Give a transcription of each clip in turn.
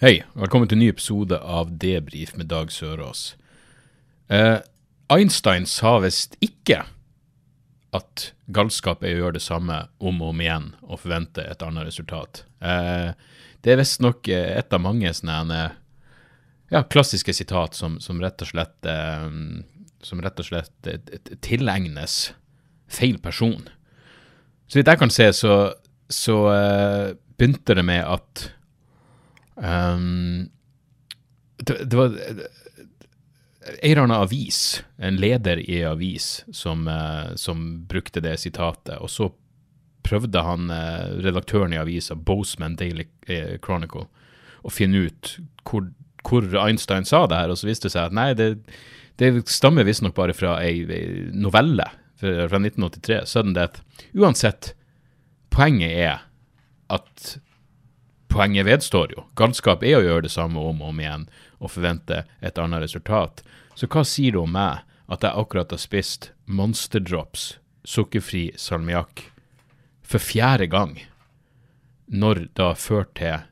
Hei, velkommen til en ny episode av Debrif med Dag Sørås. Eh, Einstein sa visst ikke at galskap er å gjøre det samme om og om igjen og forvente et annet resultat. Eh, det er visstnok eh, et av mange sånne ja, klassiske sitat som, som rett og slett eh, som rett og slett eh, tilegnes feil person. Så vidt jeg kan se, så, så eh, begynte det med at Um, det, det var en eller avis, en leder i avis, som, eh, som brukte det sitatet. Og så prøvde han, eh, redaktøren i avisa, Boseman Daily eh, Chronicle, å finne ut hvor, hvor Einstein sa det her, og så viste det seg at nei, det, det stammer visstnok bare fra ei, ei novelle fra 1983, Sudden Death. Uansett, poenget er at poenget vedstår jo. Galskap er å gjøre det samme om og om igjen og forvente et annet resultat. Så hva sier det om meg at jeg akkurat har spist Monster Drops sukkerfri salmiakk for fjerde gang, når det har ført til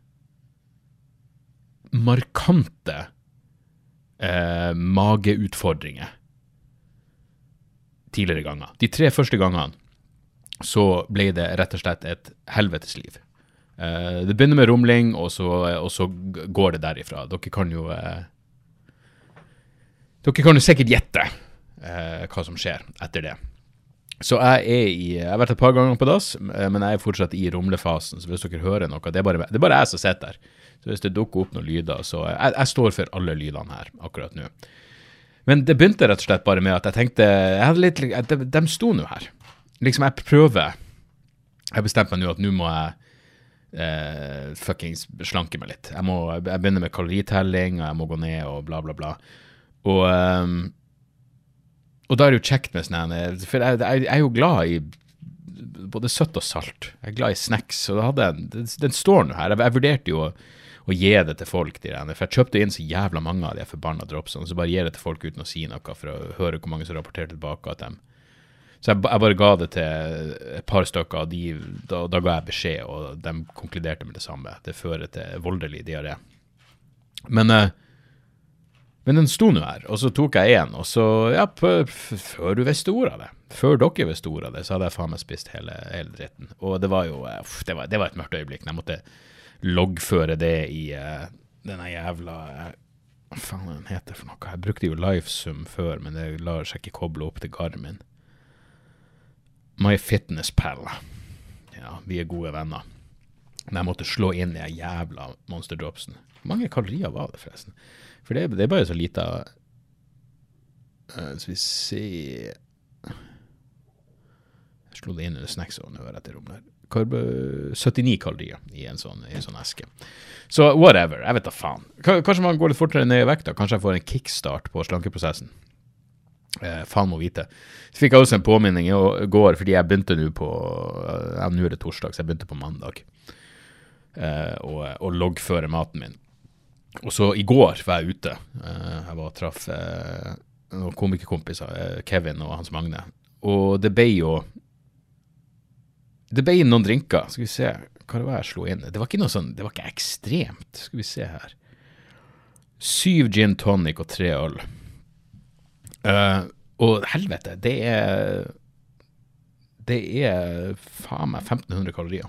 markante eh, mageutfordringer tidligere ganger. De tre første gangene så ble det rett og slett et helvetesliv. Uh, det begynner med rumling, og så, og så, går det derifra. Dere kan jo uh, Dere kan jo sikkert gjette uh, hva som skjer etter det. Så jeg er i Jeg har vært et par ganger på dass, men jeg er fortsatt i rumlefasen. Så hvis dere hører noe Det er bare, det er bare jeg som sitter der. Så hvis det dukker opp noen lyder, så jeg, jeg står for alle lydene her akkurat nå. Men det begynte rett og slett bare med at jeg tenkte jeg hadde litt, De, de sto nå her. Liksom, jeg prøver Jeg bestemte meg nå at nå må jeg eh, fuckings slanke meg litt. Jeg må jeg begynner med kaloritelling, og jeg må gå ned og bla, bla, bla. Og, um, og da er det jo kjekt med sånn For jeg, jeg, er jo glad i både søtt og salt. Jeg er glad i snacks. Og da hadde jeg, den, den står nå her. Jeg, jeg vurderte jo å, å gi det til folk, de for jeg kjøpte inn så jævla mange av de forbanna dropsene. Så bare gir det til folk uten å si noe, for å høre hvor mange som rapporterer tilbake at de så jeg, jeg, bare ga det til et par stykker, og da, da, ga jeg beskjed, og de konkluderte med det samme. Det fører til voldelig diaré. Men, uh, men den sto nå her, og så tok jeg én, og så, ja, før du visste ordet av det, før dere visste ordet av det, så hadde jeg faen meg spist hele, hele dritten. Og det var jo uff, det, var, det var et mørkt øyeblikk. Jeg måtte loggføre det i uh, denne jævla uh, Hva faen er den heter for noe? Jeg brukte jo Lifesum før, men det lar seg ikke koble opp til Garmin. MyFitnessPal. Ja, vi er gode venner. Men jeg måtte slå inn de jævla Monster Dropsen. Hvor mange kalorier var det, forresten? For det, det er bare så lite uh, Skal vi se Jeg slo det inn under snacksen nå rett i rommet. Karbo 79 kalorier i en sånn, i en sånn eske. Så whatever. Jeg vet da faen. Kanskje man går litt fortere ned i vekta. Kanskje jeg får en kickstart på slankeprosessen. Eh, faen må vite. Så fikk jeg også en påminning i går, fordi jeg begynte nå på ja, Nå er det torsdag, så jeg begynte på mandag eh, å loggføre maten min. Og så i går var jeg ute. Eh, jeg var og traff eh, noen komikerkompiser, eh, Kevin og Hans Magne. Og det ble jo Det ble noen drinker. Skal vi se hva det var jeg slo inn. Det var ikke noe sånn, det var ikke ekstremt. Skal vi se her. Syv gin tonic og tre øl. Uh, og helvete, det er Det er faen meg 1500 kalorier.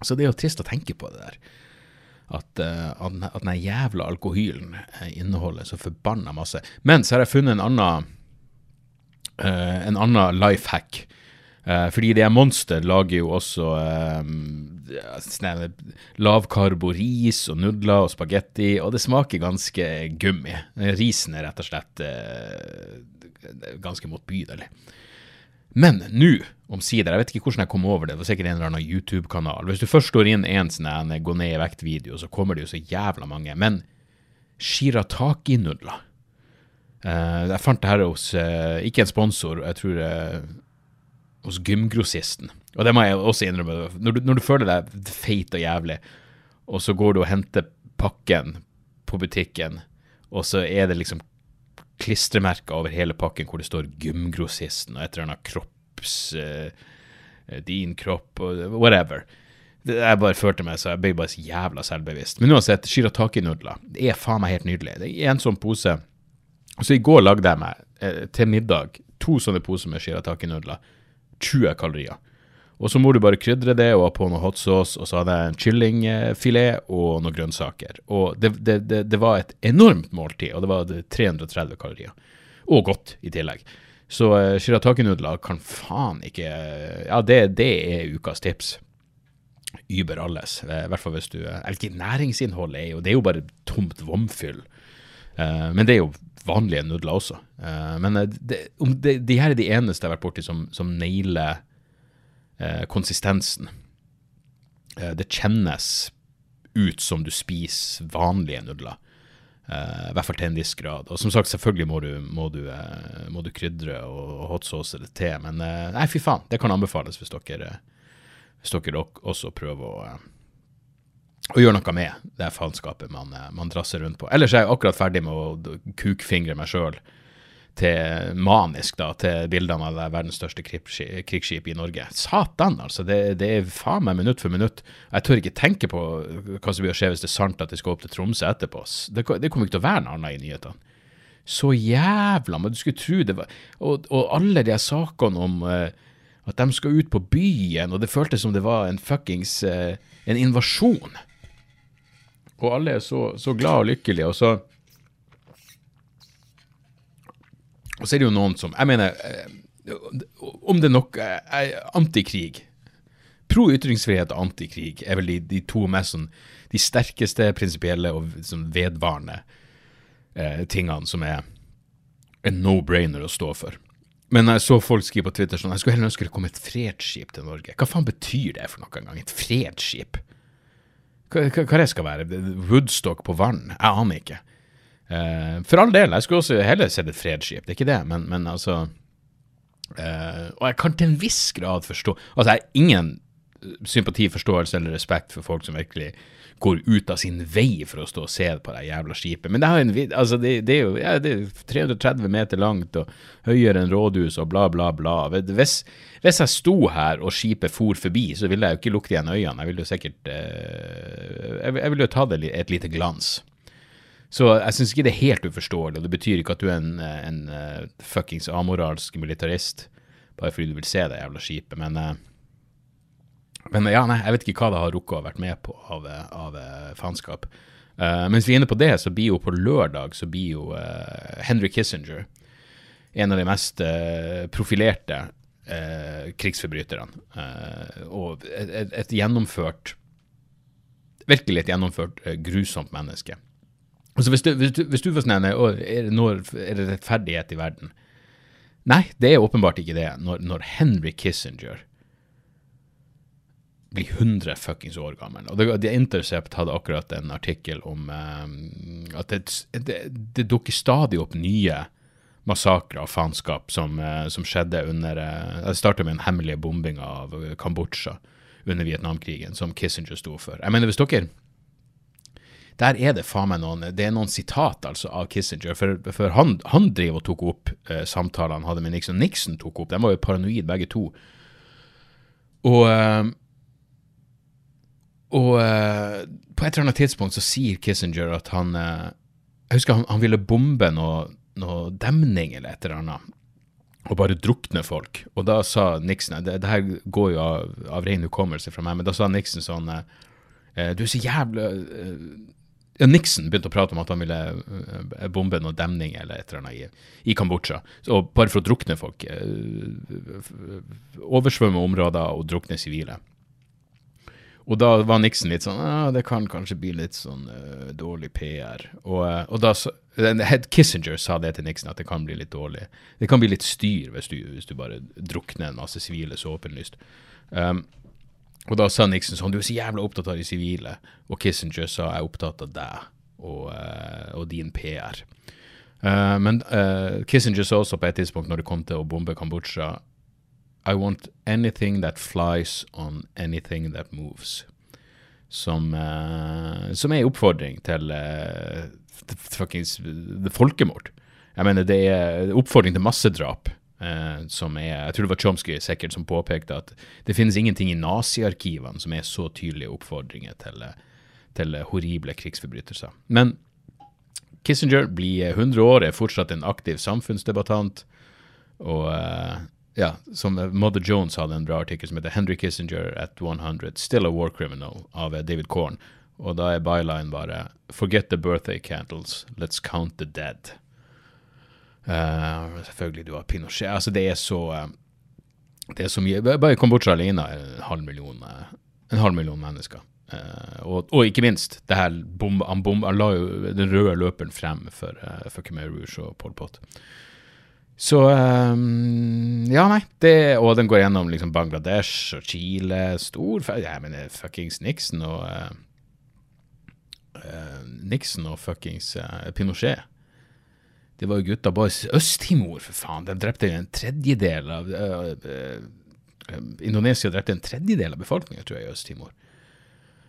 Så det er jo trist å tenke på det der. At, uh, at, den, jævla alkohylen inneholder så forbanna masse. Men så har jeg funnet en annen uh, en annen life hack. Uh, fordi det er Monster lager jo også uh, lavkarbo ris og nudler og spagetti, og det smaker ganske gummi. Risen er rett og slett eh, ganske motbydelig. Men nå, omsider, jeg vet ikke hvordan jeg kom over det, det var sikkert en eller annen YouTube-kanal. Hvis du først står inn en sånn gå ned i vekt-video, så kommer det jo så jævla mange. Men shirataki-nudler Eh, Jeg fant det her hos, eh, ikke en sponsor, jeg tror eh, hos gymgrossisten. Og det må jeg også innrømme. Når du, når du føler deg feit og jævlig, og så går du og henter pakken på butikken, og så er det liksom klistremerker over hele pakken hvor det står gymgrossisten og et eller annet kropps... Uh, din kropp og whatever. Jeg bare følte meg så jeg ble bare så jævla selvbevisst. Men uansett, shirataki-nudler det er faen meg helt nydelig. Det er en sånn pose. Så i går lagde jeg meg eh, til middag to sånne poser med shirataki-nudler. 20 kalorier. Og så må du bare krydre det og ha på noe hot sauce, og så hadde jeg en kyllingfilet og noen grønnsaker. Og det, det, det, det var et enormt måltid, og det var 330 kalorier. Og godt i tillegg. Så uh, shirataki-nudler kan faen ikke Ja, det, er ukas tips. Über alles. eh, I hvert fall hvis du Eller næringsinnholdet er jo Det er jo bare tomt vomfyll. Uh, men det er jo vanlige nudler også. Uh, men eh, det, om det, de her er de eneste jeg har vært borti som, som nailer eh, konsistensen. Eh, det kjennes ut som du spiser vanlige nudler. Eh, I hvert fall til en viss grad. Og som sagt, selvfølgelig må du, må du, eh, må du krydre og, og hot sauce det til, men eh, nei, fy faen, det kan anbefales hvis dere, hvis dere også prøver å, eh, å gjøre noe med det faenskapet man, eh, man drasser rundt på. Ellers er jeg akkurat ferdig med å kukfingre meg sjøl til manisk, da, til bildene av verdens største krigsskip, i Norge. Satan, altså. Det, det er faen meg minutt for minutt. Jeg tør ikke tenke på hva som blir å skje hvis det er sant at de skal opp til Tromsø etterpå. Det, det kommer ikke til å være noe annet i nyhetene. Så jævla Men du skulle tro det var Og, og alle de sakene om uh, at de skal ut på byen, og det føltes som det var en fuckings uh, en invasjon. Og alle er så, så glad og lykkelige, og så Og så er det jo noen som Jeg mener, eh, om det er nok eh, Antikrig. Pro-ytringsfrihet og antikrig er vel de, de to mest sånn De sterkeste prinsipielle og sånn vedvarende eh, tingene som er en no-brainer å stå for. Men jeg så folk skrive på Twitter sånn Jeg skulle heller ønske det kom et fredsskip til Norge. Hva faen betyr det for noe engang? Et fredsskip? Hva, hva, hva det skal være? Woodstock på vann? Jeg aner ikke. Eh, for all del, jeg skulle også heller sett et fredsskip, det er ikke det, men, men altså eh, Og jeg kan til en viss grad forstå Altså, jeg har ingen sympati, forståelse eller respekt for folk som virkelig går ut av sin vei for å stå og se på det jævla skipet. Men det, en, altså det, det er jo ja, det er 330 meter langt og høyere enn rådhus og bla, bla, bla. Hvis, hvis jeg sto her og skipet for forbi, så ville jeg jo ikke lukte igjen øynene. Jeg ville jo sikkert eh, jeg, jeg ville jo ta det et lite glans. Så jeg syns ikke det er helt uforståelig, og det betyr ikke at du er en, en uh, fuckings amoralsk militarist bare fordi du vil se det jævla skipet, men uh, men ja, nei, jeg vet ikke hva det har rukket å ha vært med på av, eh, av eh, faenskap. Eh, mens vi er inne på det, så blir jo på lørdag så blir jo eh, Henry Kissinger en av de mest eh, profilerte eh, krigsforbryterne. Eh, og et, et, gjennomført Virkelig et gjennomført eh, grusomt menneske. Altså hvis du, hvis du, hvis du får sånn er, er det rettferdighet i verden? Nei, det er åpenbart ikke det. Når, når Henry Kissinger blir 100 fuckings år gammel. Og The, Intercept hadde akkurat en artikkel om eh, at det, det, det dukker stadig opp nye massakrer og faenskap som, uh, som skjedde under uh, Det starta med den hemmelige bombinga av Kambodsja under Vietnamkrigen, som Kissinger sto for. Jeg mener, hvis dere der er det faen meg noen Det er noen sitat altså av Kissinger. For, for han, han driver og tok opp eh, samtalene han hadde med Nixon. Nixon tok opp, De var jo paranoid begge to. Og eh, og eh, på et eller annet tidspunkt så sier Kissinger at han eh, Jeg husker han, han ville bombe noe, noe demning eller et eller annet, og bare drukne folk. Og da sa Nixon Det, det her går jo av, av ren hukommelse fra meg, men da sa Nixon sånn Du er så jævla ja, Nixon begynte å prate om at han ville eh, bombe noen demning eller et eller annet i, i Kambodsja. Så bare for å drukne folk. eh, Oversvømme områder og drukne sivile. Og da var Nixon litt sånn ah, det kan kanskje bli litt sånn uh, dårlig PR. Og, og da så, Head Kissinger sa det til Nixon, at det kan bli litt dårlig. Det kan bli litt styr hvis du, hvis du bare drukner en masse sivile så åpenlyst. Um, og da sa Nixon sånn Du er så jævla opptatt av de sivile. Og Kissinger sa jeg er opptatt av deg og, uh, og din PR. Uh, men uh, Kissinger sa også på et tidspunkt når det kom til å bombe Kambodsja I want anything that flies on anything that moves. Som, som er en oppfordring til fuckings folkemord. Jeg mener, det er oppfordring til massedrap. Uh, som er, Jeg tror det var Chomsky sikkert som påpekte at det finnes ingenting i naziarkivene som er så tydelige oppfordringer til, til horrible krigsforbrytelser. Men Kissinger blir 100 år, er fortsatt en aktiv samfunnsdebattant. Og uh, ja, som Mother Jones hadde en bra artikkel som heter 'Henry Kissinger at 100, Still a War Criminal' av David Korn. Og da er byline bare 'Forget the birthday candles, let's count the dead'. Uh, selvfølgelig, du har Pinochet. Altså, det er så uh, Det er så mye Bare Kambodsja alene er en halv million, uh, en halv million mennesker. Og, og, ikke minst, det her bom, han, bom, han, la jo den røde løperen frem for, for Khmer Rouge og Pol Pot. Så um, Ja, nei. Det, og den går gjennom liksom Bangladesh og Chile. Stor Jeg mener fuckings Nixon og Nixon og fuckings Pinochet det var jo gutta bare Øst-Timor, for faen. De drepte en tredjedel av øh, øh, Indonesia drepte en tredjedel av befolkninga, tror jeg, i Øst-Timor.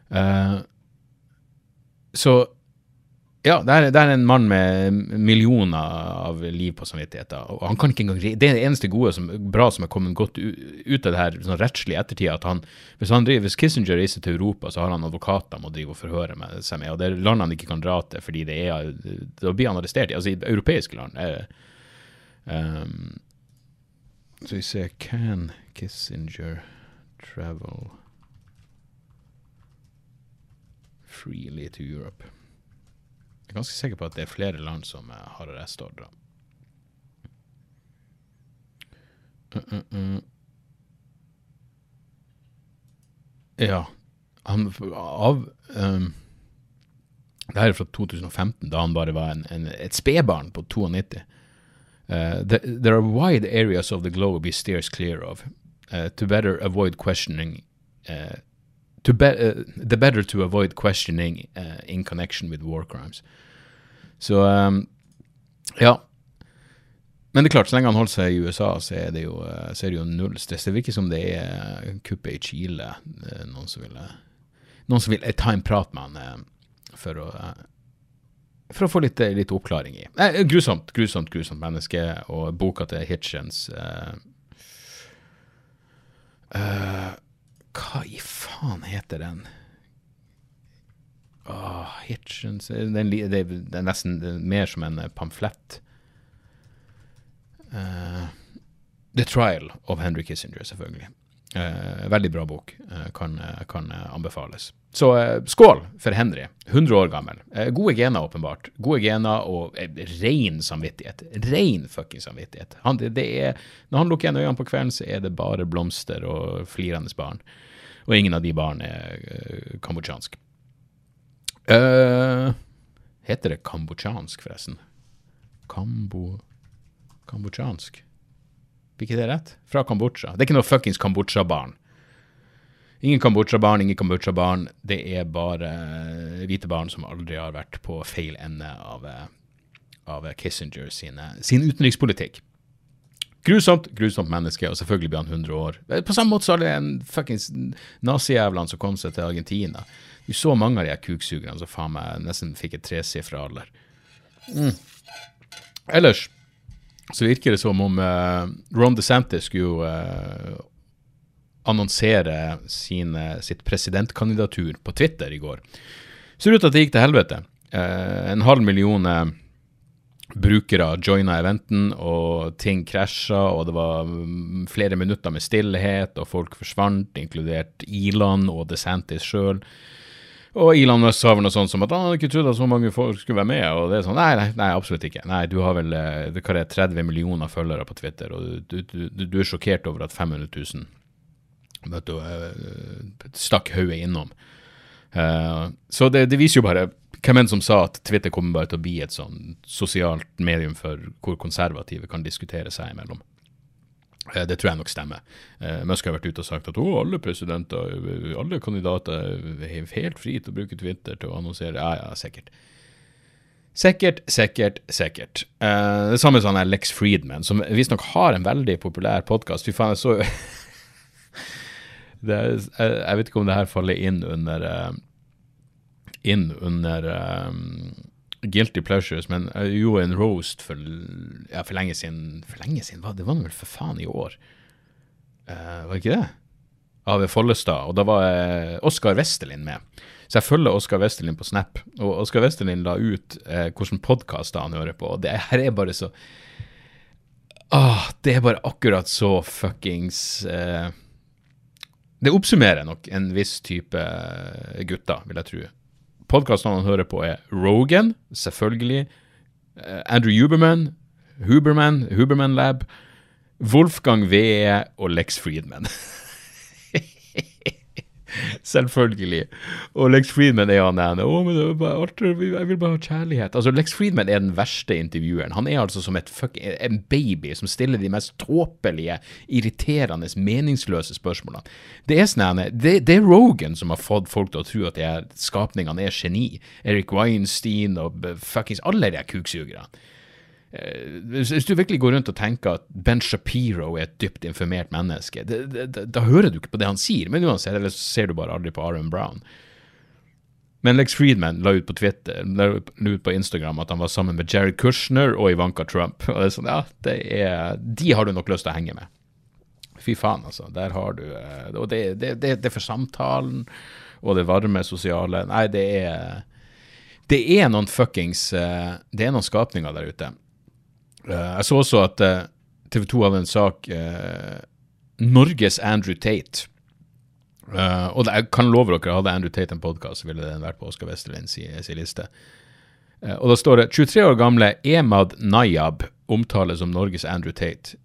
Uh, så ja, det er, det er, en mann med millioner av liv på samvittigheten. og han kan ikke engang, Det er det eneste gode som, bra som er kommet godt ut av det her sånn rettslige ettertid, at han, hvis, han driver, hvis Kissinger reiser til Europa, så har han advokater må drive og forhøre med seg med, og det er land han ikke kan dra til, fordi det er, da blir han arrestert. Altså i europeiske land. Er, um, så vi ser Can Kissinger travel freely to Europe? Jeg er ganske sikker på at det er flere land som uh, har arrestordre. Uh, uh, uh. Ja. Han av um, Det her er fra 2015, da han bare var en, en, et spedbarn på 92. Uh, the, there are wide areas of the globe he steers clear of, uh, to better avoid questioning uh, be, uh, the better to avoid questioning uh, in connection with war crimes. Så um, ja. Men det er klart, så lenge han holder seg i USA, så er det jo, så er det jo null stress. Det virker som det er kuppet i Chile. Noen som vil, noen som vil ta en prat med han for å for å få litt, litt oppklaring i. Eh, grusomt, grusomt, grusomt menneske. Og boka til Hitchens uh, uh, hva i faen heter den? Åh, Hitchens det, det, det, er nesten mer som en eh, pamflett. Uh, The Trial of Henry Kissinger, selvfølgelig. Uh, veldig bra bok. Uh, kan, kan anbefales. Så skål for Henry. 100 år gammel. gode gener, åpenbart. Gode gener og ren samvittighet. Ren fucking samvittighet. Han, det, er, når han lukker igjen øynene på kvelden, så er det bare blomster og flirende barn. Og ingen av de barna er uh, kambodsjansk. Uh, heter det kambodsjansk, forresten? Kambo... Kambodsjansk? Fikk ikke det rett? Fra Kambodsja. Det er ikke noe fuckings Kambodsja-barn. Ingen Kambodsja-barn, ingen Kambodsja-barn. Det er bare hvite barn som aldri har vært på feil ende av, av Kissinger sine, sin utenrikspolitikk. Grusomt, grusomt menneske, og selvfølgelig blir han 100 år. På samme måte så er det en fuckings nazijævlene som kom seg til Argentina. Du så mange av de kuksugerne som faen meg nesten fikk et tresifra alder. Mm. Ellers så virker det som om uh, Ron DeSantis skulle uh, annonsere sine, sitt presidentkandidatur på Twitter i går. Ser ut til at det gikk til helvete. Uh, en halv million brukere joina eventen, og ting krasja, og det var mm, flere minutter med stillhet, og folk forsvant, inkludert Ilan og DeSantis sjøl. Og Ilan sa vel noe sånt som at han hadde ikke trodd at så mange folk skulle være med. Og det er sånn, nei, nei, nei absolutt ikke. Nei, du har vel eh, det er 30 millioner følgere på Twitter, og du, du, du, du er sjokkert over at 500 000 Møtte uh, Stakk hodet innom. Uh, så det, det, viser jo bare hvem enn som sa at Twitter kommer bare til å bli et sånn sosialt medium for hvor konservative kan diskutere seg imellom. Uh, det tror jeg nok stemmer. Uh, Musk har vært ute og sagt at alle presidenter, alle kandidater er helt fri til å bruke Twitter til å annonsere. Ja, ja, sikkert. Sikkert, sikkert, sikkert. Uh, det samme som Lex Friedman, som visstnok har en veldig populær podkast. Fy faen, jeg så jeg, jeg, vet ikke om det her faller inn under uh, Inn under um, Guilty Pleasures, men uh, jo en roast for, ja, for lenge siden. For lenge siden? Hva? Det var vel for faen i år? Uh, var det ikke det? Av Follestad. Og da var Oskar Westerlin med. Så jeg følger Oskar Westerlin på Snap, og Oskar Westerlin la ut uh, hvilke podkaster han hører på. Og det her er bare så Åh, det er bare akkurat så fuckings eh, Det oppsummerer nok en viss type eh, gutter, vil jeg tro. Podkastene han hører på, er Rogan, selvfølgelig. Eh, Andrew Huberman, Huberman, Huberman Lab. Wolfgang Wee og Lex Friedman. Selvfølgelig. Og Lex Friedman er han ene. Å, men bare Arthur, jeg vil bare ha kjærlighet. Altså, Lex Friedman er den verste intervjueren. Han er altså som fuck, en baby som stiller de mest tåpelige, irriterende, meningsløse spørsmålene. Det er sånn det, det, er Rogan som har fått folk til å tro at de skapningene er geni. Eric Weinstein og fuckings alle de kuksugerne. Eh, hvis du virkelig går rundt og tenker at Ben Shapiro er et dypt informert menneske, det, det, det, da hører du ikke på det han sier, men uansett, eller så ser du bare aldri på Aaron Brown. Men Lex Friedman la ut på Twitter, la ut på Instagram at han var sammen med Jared Kushner og Ivanka Trump. Og det er sånn, ja, er, De har du nok lyst til å henge med. Fy faen, altså. Der har du eh, Og det, er for samtalen og det varme sosiale Nei, det er Det er noen fuckings eh, Det er noen skapninger der ute jeg så også at eh, TV 2 hadde en sak eh, Norges Andrew Tate. Uh, og jeg kan love dere, hadde Andrew Tate en podkast, ville den vært på Oskar Westerlin sin si liste. Uh, og da står det 23 år gamle Emad Nayab omtales som Norges Andrew Tate.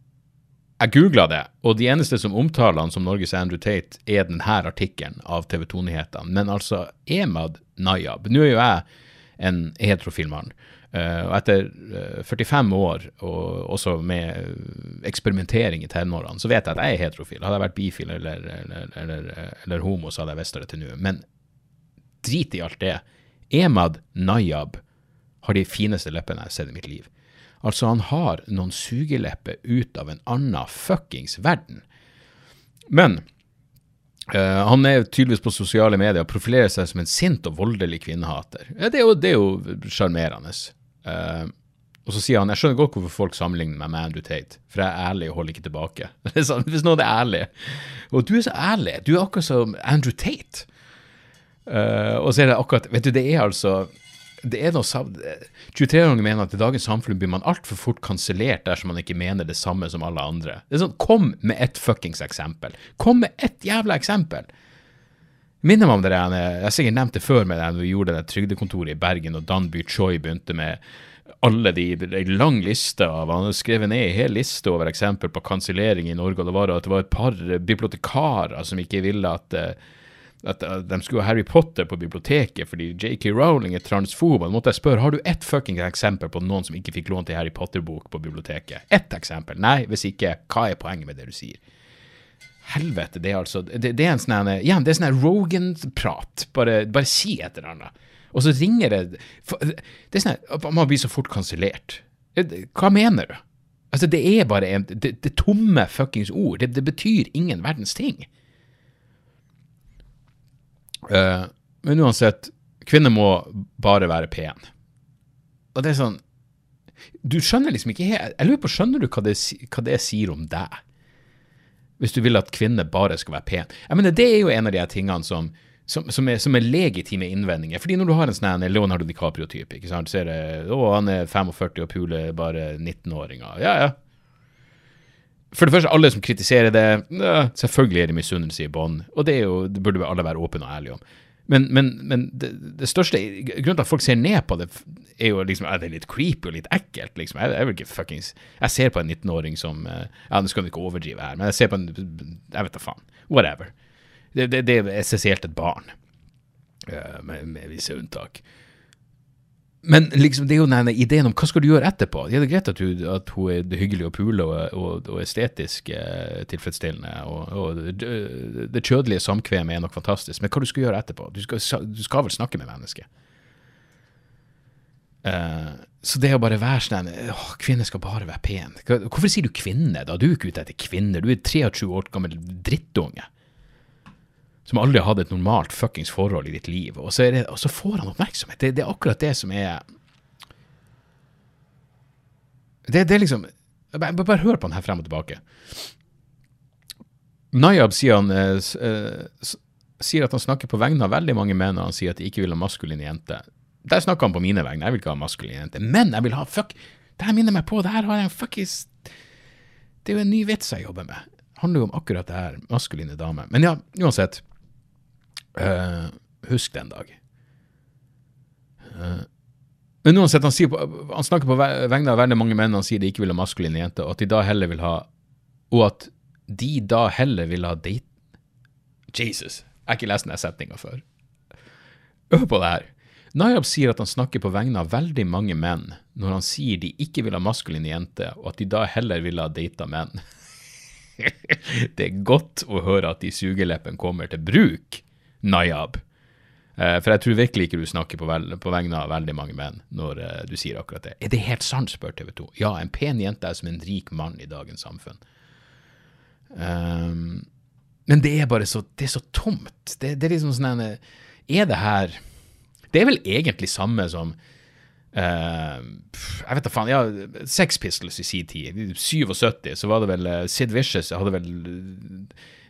Jeg googla det, og de eneste som omtaler han som Norges Andrew Tate, er denne artikkelen av TV 2-nyhetene. Men altså, Emad Nayab Nå er jo jeg en heterofil mann. Uh, og etter uh, eh, 45 år, og også med eksperimentering i tenårene, så vet jeg at jeg er heterofil. Hadde jeg vært bifil eller, eller, eller, eller homo, så hadde jeg visst det til nå. Men drit i alt det. Emad Nayab har de fineste leppene jeg har sett i mitt liv. Altså, han har noen sugelepper ut av en annen fuckings verden. Men Uh, han er tydeligvis på sosiale medier og profilerer seg som en sint og voldelig kvinnehater. Ja, det er jo sjarmerende. Uh, og så sier han jeg skjønner godt hvorfor folk sammenligner meg med Andrew Tate, for jeg er ærlig og holder ikke tilbake. sånn, hvis noen er ærlig. Og du er så ærlig. Du er akkurat som Andrew Tate. Uh, og så er det akkurat Vet du, det er altså det er noe 23-åringer mener at i dagens samfunn blir man altfor fort kansellert dersom man ikke mener det samme som alle andre. Det er sånn, Kom med ett fuckings eksempel. Kom med ett jævla eksempel. Minner meg om det jeg, jeg har sikkert nevnt det før med det når vi gjorde det trygdekontoret i Bergen, og Danby Choi begynte med alle de, en lang liste av Han hadde skrevet ned en hel liste over eksempel på kansellering i Norge, og det var at det var et par bibliotekarer som ikke ville at at de skulle ha Harry Potter på biblioteket fordi JK Rowling er transfob. Da måtte jeg spørre har du ett fucking eksempel på noen som ikke fikk lånt en Harry Potter-bok på biblioteket. Ett eksempel. Nei, hvis ikke, hva er poenget med det du sier? Helvete, det er altså Det, det er en sånn ja, det er sånn Rogan-prat. Bare, bare, si et eller annet. Og så ringer det Det er sånn Man blir så fort kansellert. Hva mener du? Altså, det er bare en, det, det tomme fuckings ord. Det, det, betyr ingen verdens ting. Uh, men uansett, kvinner må bare være pen. Og det er sånn Du skjønner liksom ikke helt Jeg lurer på, skjønner du hva det, hva det sier om deg? Hvis du vil at kvinner bare skal være pen. Jeg mener, Det er jo en av de tingene som, som, som, er, som, er, legitime innvendinger. Fordi når du har en sånn Leonardo DiCaprio-type, ikke sant, så er det å, han er 45 og puler bare 19-åringer. Ja, ja. For det første, alle som kritiserer det, selvfølgelig er det misunnelse i bånn. Og det, jo, det burde alle være åpne og ærlige om. Men, men, men det, det, største grunnen til at folk ser ned på det, er jo liksom er det litt creepy og litt ekkelt. liksom. Jeg, jeg, vil ikke fuckings, jeg ser på en 19-åring som eh, Ja, nå skal du ikke overdrive her, men jeg ser på en Jeg vet da faen. Whatever. Det, det, det er essensielt et barn, uh, med, med visse unntak. Men liksom, det er jo denne ideen om hva skal du gjøre etterpå. Det er greit at, du, at hun er hyggelig og pule og, og, og estetisk eh, tilfredsstillende, og, og det, kjødelige samkvemet er nok fantastisk, men hva du skal gjøre etterpå? Du skal, du skal vel snakke med mennesket. Eh, så det å bare være sånn Kvinner skal bare være pen. Hvorfor sier du kvinne, da? Du er ikke ute etter kvinner. Du er 23 år gammel drittunge som aldri har hatt et normalt fuckings forhold i ditt liv, og så, det, og så får han oppmerksomhet. Det, det, er akkurat det som er Det, det er liksom bare, bare, hør på den her frem og tilbake. Nayab sier, han, eh, sier at han snakker på vegne av veldig mange menn, og han sier at de ikke vil ha maskuline jenter. Der snakker han på mine vegne, jeg vil ikke ha maskuline jenter. Men jeg vil ha fuck Det her minner meg på, det her har jeg en fuckings Det er jo en ny vits jeg jobber med. Det handler jo om akkurat det her, maskuline damer. Men ja, uansett. Uh, husk den dag. Uh, men uansett, han, på, han, snakker på vegne av veldig mange menn. Han sier de ikke vil ha maskuline jenter, og at de da heller vil ha Og at de da heller vil ha date Jesus, jeg har ikke lest denne setninga før. Øv på det her. Nayab sier at han snakker på vegne av veldig mange menn når han sier de ikke vil ha maskuline jenter, og at de da heller vil ha data menn. det er godt å høre at de sugeleppene kommer til bruk Nayab. Uh, for jeg tror virkelig ikke du snakker på, vel, på vegne av veldig mange menn når uh, du sier akkurat det. Er det helt sant, spør TV 2. Ja, en pen jente er som en rik mann i dagens samfunn. Um, men det er bare så, det er så tomt. Det, det er liksom sånn en Er det her Det er vel egentlig samme som uh, Jeg vet da faen. Ja, Sex Pistols i sin tid. I 77 så var det vel Sid Vicious hadde vel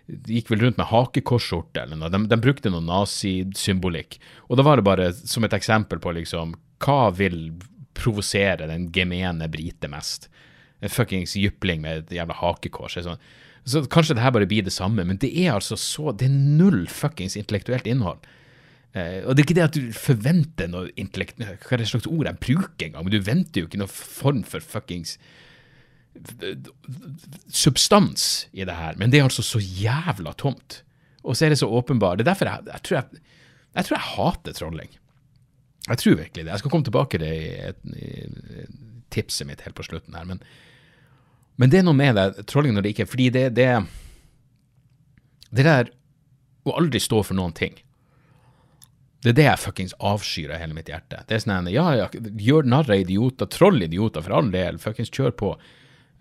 gikk vel rundt med hakekorsskjorte eller noe. De, de brukte noe nazisymbolikk. Og da var det bare som et eksempel på liksom Hva vil provosere den gemene brite mest? En fuckings jypling med et jævla hakekors. Sånn. Så kanskje det her bare blir det samme, men det er altså så Det er null fuckings intellektuelt innhold. Eh, og det er ikke det at du forventer noe intellekt... Hva er det slags ord jeg bruker engang? Men du venter jo ikke noen form for fuckings substans i det her, men det er altså så jævla tomt. Og så er det så åpenbart. Det er derfor jeg, jeg, tror jeg, jeg, tror jeg hater trolling. Jeg tror virkelig det. Jeg skal komme tilbake til det i, i tipset mitt helt på slutten her. Men, men, det er noe med det, trolling når det ikke Fordi det, det Det der å aldri stå for noen ting. Det er det jeg fuckings avskyr av hele mitt hjerte. Det er sånn ja, ja, gjør narr av idioter, troll idioter, for all del, fuckings kjør på.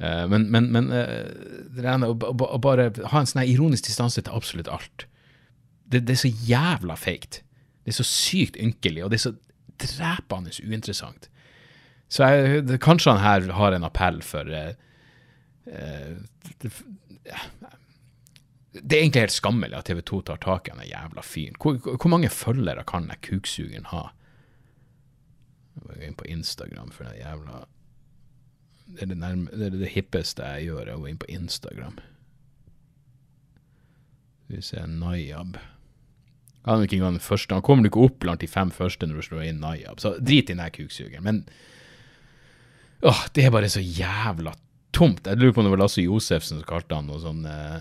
Uh, men, men, men uh, det ene, å, bare ha en sånn ironisk distanse til absolutt alt. Det, det, er så jævla feigt. Det er så sykt ynkelig, og det er så drepende uinteressant. Så jeg, det, kanskje han her har en appell for uh, det, det, er egentlig helt skammelig at TV 2 tar tak i den jævla fyren. Hvor, hvor, mange følgere kan den kuksugeren ha? Jeg gå inn på Instagram for den jævla det er det, nærme, det, er det hippeste jeg gjør, er å gå inn på Instagram. Skal vi se Nayab. Han, første. han kommer ikke opp blant de fem første når du slår inn Nayab, så drit i den kuksugeren. Men åh, det er bare så jævla tomt. Jeg lurer på om det var Lasse Josefsen som kalte han noe sånn eh,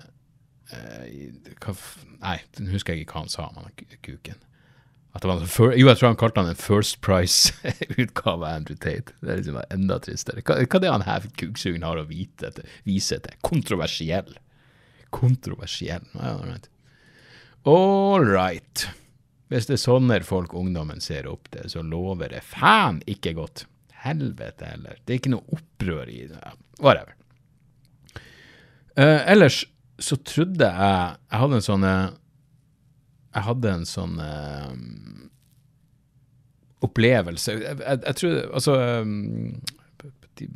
eh, Nei, nå husker jeg ikke hva han sa om han kuken. For, jo, jeg tror han kalte han en First Price-utgave av Andrew Tate. Det er liksom enda tristere. Hva, hva er det han her kuksugen har å vite, vise til? Kontroversiell. Kontroversiell. All right. All right. Hvis det er sånne folk ungdommen ser opp til, så lover det faen ikke godt. Helvete heller. Det er ikke noe opprør i det. Whatever. Uh, ellers så trodde jeg Jeg hadde en sånn uh, jeg hadde en sånn uh, opplevelse jeg, jeg, jeg, tror Altså um,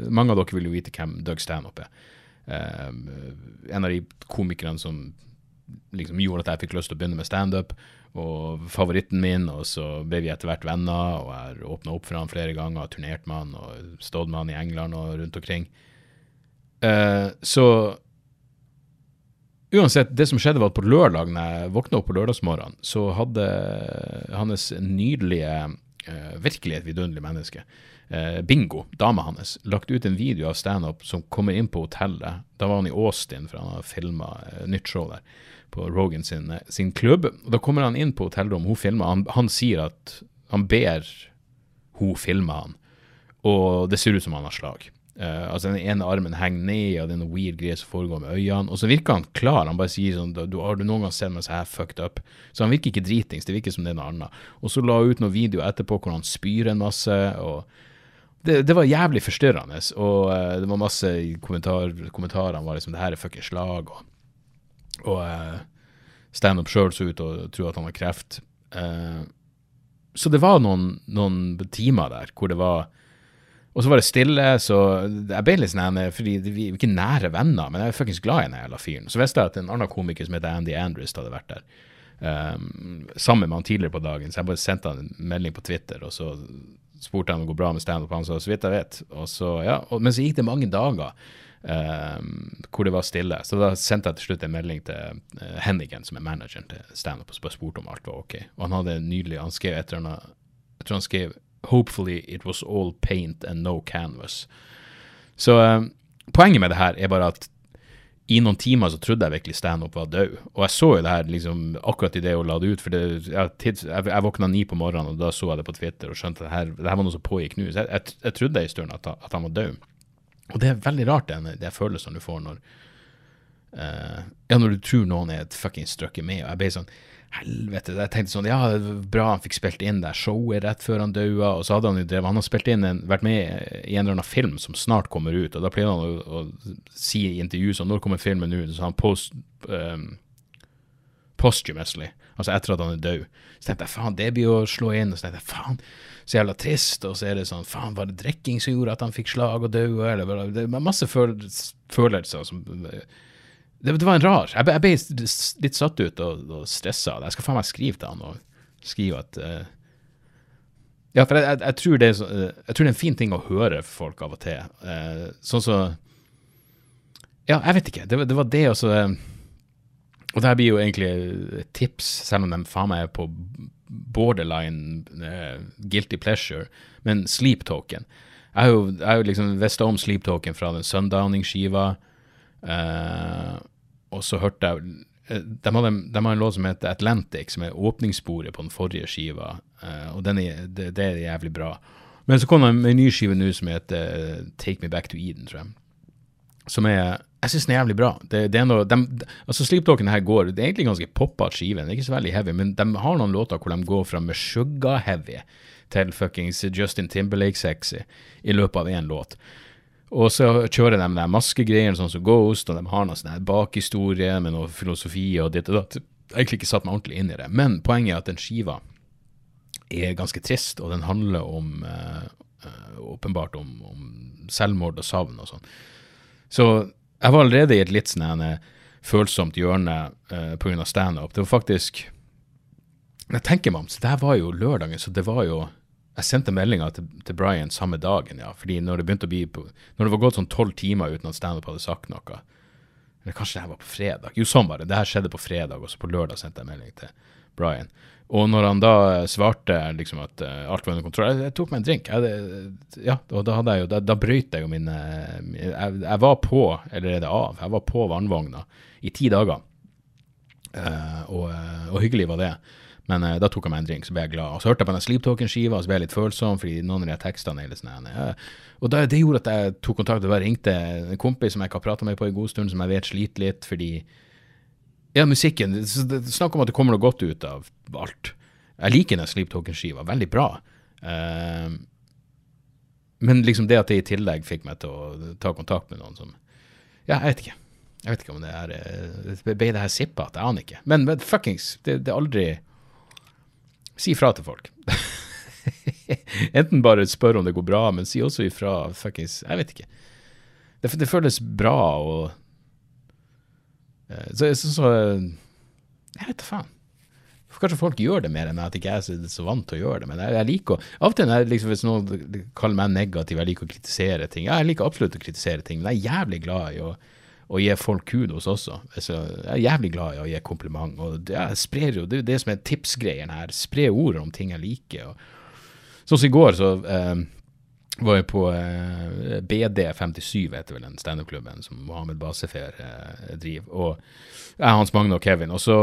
Mange av dere vil jo vite hvem Doug Stanhope er. Um, en av de komikerne som liksom gjorde at jeg fikk lyst til å begynne med standup, og favoritten min. Og så ble vi etter hvert venner, og jeg har åpna opp for han flere ganger, turnert med han og stått med han i England og rundt omkring. Uh, så Uansett, det som skjedde var at på lørdag, når jeg våkna opp på lørdagsmorgenen, så hadde hans nydelige Eh, virkelig et vidunderlig menneske. Eh, Bingo, dama hans, lagt ut en video av standup som kommer inn på hotellet. Da var han i Austin, for han har filma eh, nytt show der, på Rogan sin, sin klubb. Da kommer han inn på hotellrommet, hun filmer. Han, han sier at han ber hun filme han, og det ser ut som han har slag. Uh, altså Den ene armen henger ned, og det er noe weird greier som foregår med øynene. Og så virker han klar. Han bare sier sånn du, 'Har du noen gang sett meg så her fucked up?' Så han virker ikke dritings. Det virker som det er noe annet. Og så la hun ut noen videoer etterpå hvor han spyr en masse. og det, det var jævlig forstyrrende. Og uh, det var masse kommentar, kommentarene var liksom 'Det her er fuckings slag'. Og, og uh, standup sjøl så ut og tro at han har kreft. så det var noen, noen timer der hvor det var og så var det stille, så jeg ble litt sånn Fordi vi er ikke nære venner, men jeg er fuckings glad i den jævla fyren. Så visste jeg at en annen komiker som heter Andy Andrews hadde vært der. Um, sammen med han tidligere på dagen, så jeg bare sendte han en melding på Twitter, og så spurte han om det går bra med standup. Han sa så vidt jeg vet. Og så, ja, og, men så gikk det mange dager um, hvor det var stille. Så da sendte jeg til slutt en melding til uh, Hennigan, som er manageren til standup, og spurte om alt var ok. Og han hadde nydelig Han skrev et eller annet Jeg tror han skrev Hopefully it was all paint and no canvas. Så um, poenget med det her er bare at i noen timer så trodde jeg virkelig standup var død. Og jeg så jo det her liksom akkurat idet hun la det ut. For det, jeg, tids, jeg, jeg, våkna ni på morgenen, og da så jeg det på Twitter og skjønte at det her, det her var noe som pågikk nå. Så jeg, jeg, jeg trodde en stund at, at, han var død. Og det er veldig rart, det, det følelsen du får når uh, Ja, når du tror noen er et fuckings stykke med. Og jeg ble sånn Helvete. Jeg tenkte sånn, ja, bra han fikk spilt inn det showet rett før han daua. Og så hadde han jo drevet Han har spilt inn en, vært med i en eller annen film som snart kommer ut. Og da pleide han å, å, si i intervju sånn Når kommer filmen ut? Så han post um, posthumously. Altså etter at han er død. Så tenkte jeg faen, det blir å slå inn. Og så tenkte jeg faen, så jævla trist. Og så er det sånn faen, var det drikking som gjorde at han fikk slag og døde? Eller det er masse følelser som det, det, var en rar Jeg, jeg ble litt satt ut og, og stressa. Jeg skal faen meg skrive til han og skrive at uh, Ja, for jeg, jeg, jeg, tror det er, så, jeg tror det er en fin ting å høre for folk av og til. Uh, sånn så Ja, jeg vet ikke. Det, det var det også Og det her blir jo egentlig et tips, selv om de faen meg er på borderline guilty pleasure, men Sleep Token. Jeg har jo, jeg jo liksom visst om Sleep Token fra den Sundowning-skiva. Uh, og så hørte jeg eh, de, hadde, de har en låt som heter Atlantic, som er åpningssporet på den forrige skiva. Uh, og er, det, det, er jævlig bra. Men så kom det en ny skive nå som heter Take Me Back to Eden, tror jeg. Som er Jeg syns den er jævlig bra. Det, det er noe, de, altså Sleeptalken her går Det er egentlig ganske poppete skive. Den er ikke så veldig heavy, men de har noen låter hvor de går fra Meshuggah-heavy til fuckings Justin Timberlake-sexy i løpet av én låt. Og så kjører de de maskegreiene sånn som Ghost, og de har noe sånn bakhistorie med noe filosofi og ditt og datt. Egentlig ikke satt meg ordentlig inn i det. Men poenget er at den skiva er ganske trist, og den handler om uh, åpenbart om, om, selvmord og savn og sånn. Så jeg var allerede i et litt sånn følsomt hjørne uh, pga. standup. Det var faktisk Jeg tenker meg om, så det her var jo lørdagen, så det var jo jeg sendte meldinga til, til, Brian samme dagen, ja. Fordi når det begynte å bli på, Når det var gått sånn tolv timer uten at standup hadde sagt noe Eller kanskje det her var på fredag. Jo, sånn var det. Det her skjedde på fredag, og så på lørdag sendte jeg melding til Brian. Og når han da svarte liksom at uh, alt var under kontroll Jeg, tok meg en drink. Jeg, ja, og da hadde jeg jo Da, da brøyt jeg jo mine jeg, jeg, var på, eller er det av, jeg var på vannvogna i ti dager. Uh, og, og hyggelig var det. Men uh, da tok jeg meg en drink, så ble jeg glad. Og så hørte jeg på den Sleep Talking-skiva, og så ble jeg litt følsom, fordi noen av de tekstene er litt sånn ja. Og da, det gjorde at jeg tok kontakt og bare ringte en kompis som jeg ikke har prata med på en god stund, som jeg vet sliter litt, fordi Ja, musikken Snakk om at det kommer noe godt ut av alt. Jeg liker den Sleep Talking-skiva. Veldig bra. Uh, men liksom det at det i tillegg fikk meg til å ta kontakt med noen som Ja, jeg vet ikke. Jeg vet ikke om det er eh, Ble det her sippa? Jeg aner ikke. Men, men fuckings, det, det er aldri Si fra til folk. Enten bare spør om det går bra, men si også ifra. Fuckings, jeg vet ikke. Det, det føles bra og uh, så, så, så, Jeg vet da faen. Kanskje folk gjør det mer enn at ikke jeg er så vant til å gjøre det. Men jeg, jeg liker å Av og til liksom, hvis noen kaller meg negativ, jeg liker å kritisere ting. Ja, jeg liker absolutt å kritisere ting, men jeg er jævlig glad i å og gi folk kudos også. Altså, jeg er jævlig glad i å gi kompliment. og Jeg sprer jo, Det er det som er tipsgreien her. Spre ordet om ting jeg liker. og Sånn som i går, så eh, var jeg på eh, BD57, heter vel den standup-klubben som Mohammed Basefer eh, driver. Og jeg, Hans Magne og Kevin. Og så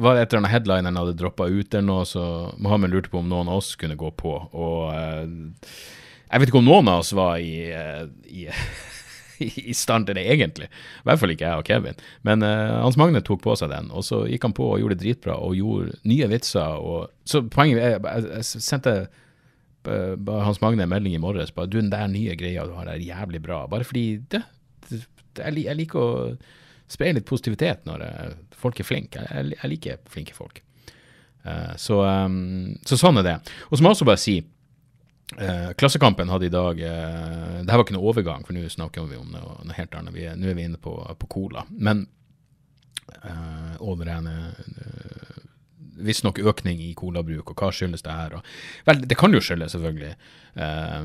var det et eller annet headlineren hadde droppa ut der nå, så Mohammed lurte på om noen av oss kunne gå på. Og eh, jeg vet ikke om noen av oss var i, eh, i i stand til det, egentlig. I hvert fall ikke jeg og Kevin. Men uh, Hans Magne tok på seg den, og så gikk han på og gjorde det dritbra og gjorde nye vitser. Og, så poenget er, jeg, jeg sendte uh, Hans Magne en melding i morges bare du, den der nye greia du har er jævlig bra. Bare fordi det, det, jeg, jeg, liker å spre litt positivitet når jeg, folk er flinke. Jeg, liker flinke folk. Så, um, så, sånn er det. Og så må jeg også bare si Eh, Klassekampen hadde i dag eh, Det her var ikke noe overgang, for nå snakker vi om noe, noe helt annet. Vi, nå er vi inne på, på cola. Men eh, over en eh, visstnok økning i colabruk, og hva skyldes det her? Og, vel, det kan jo skyldes, selvfølgelig. Eh,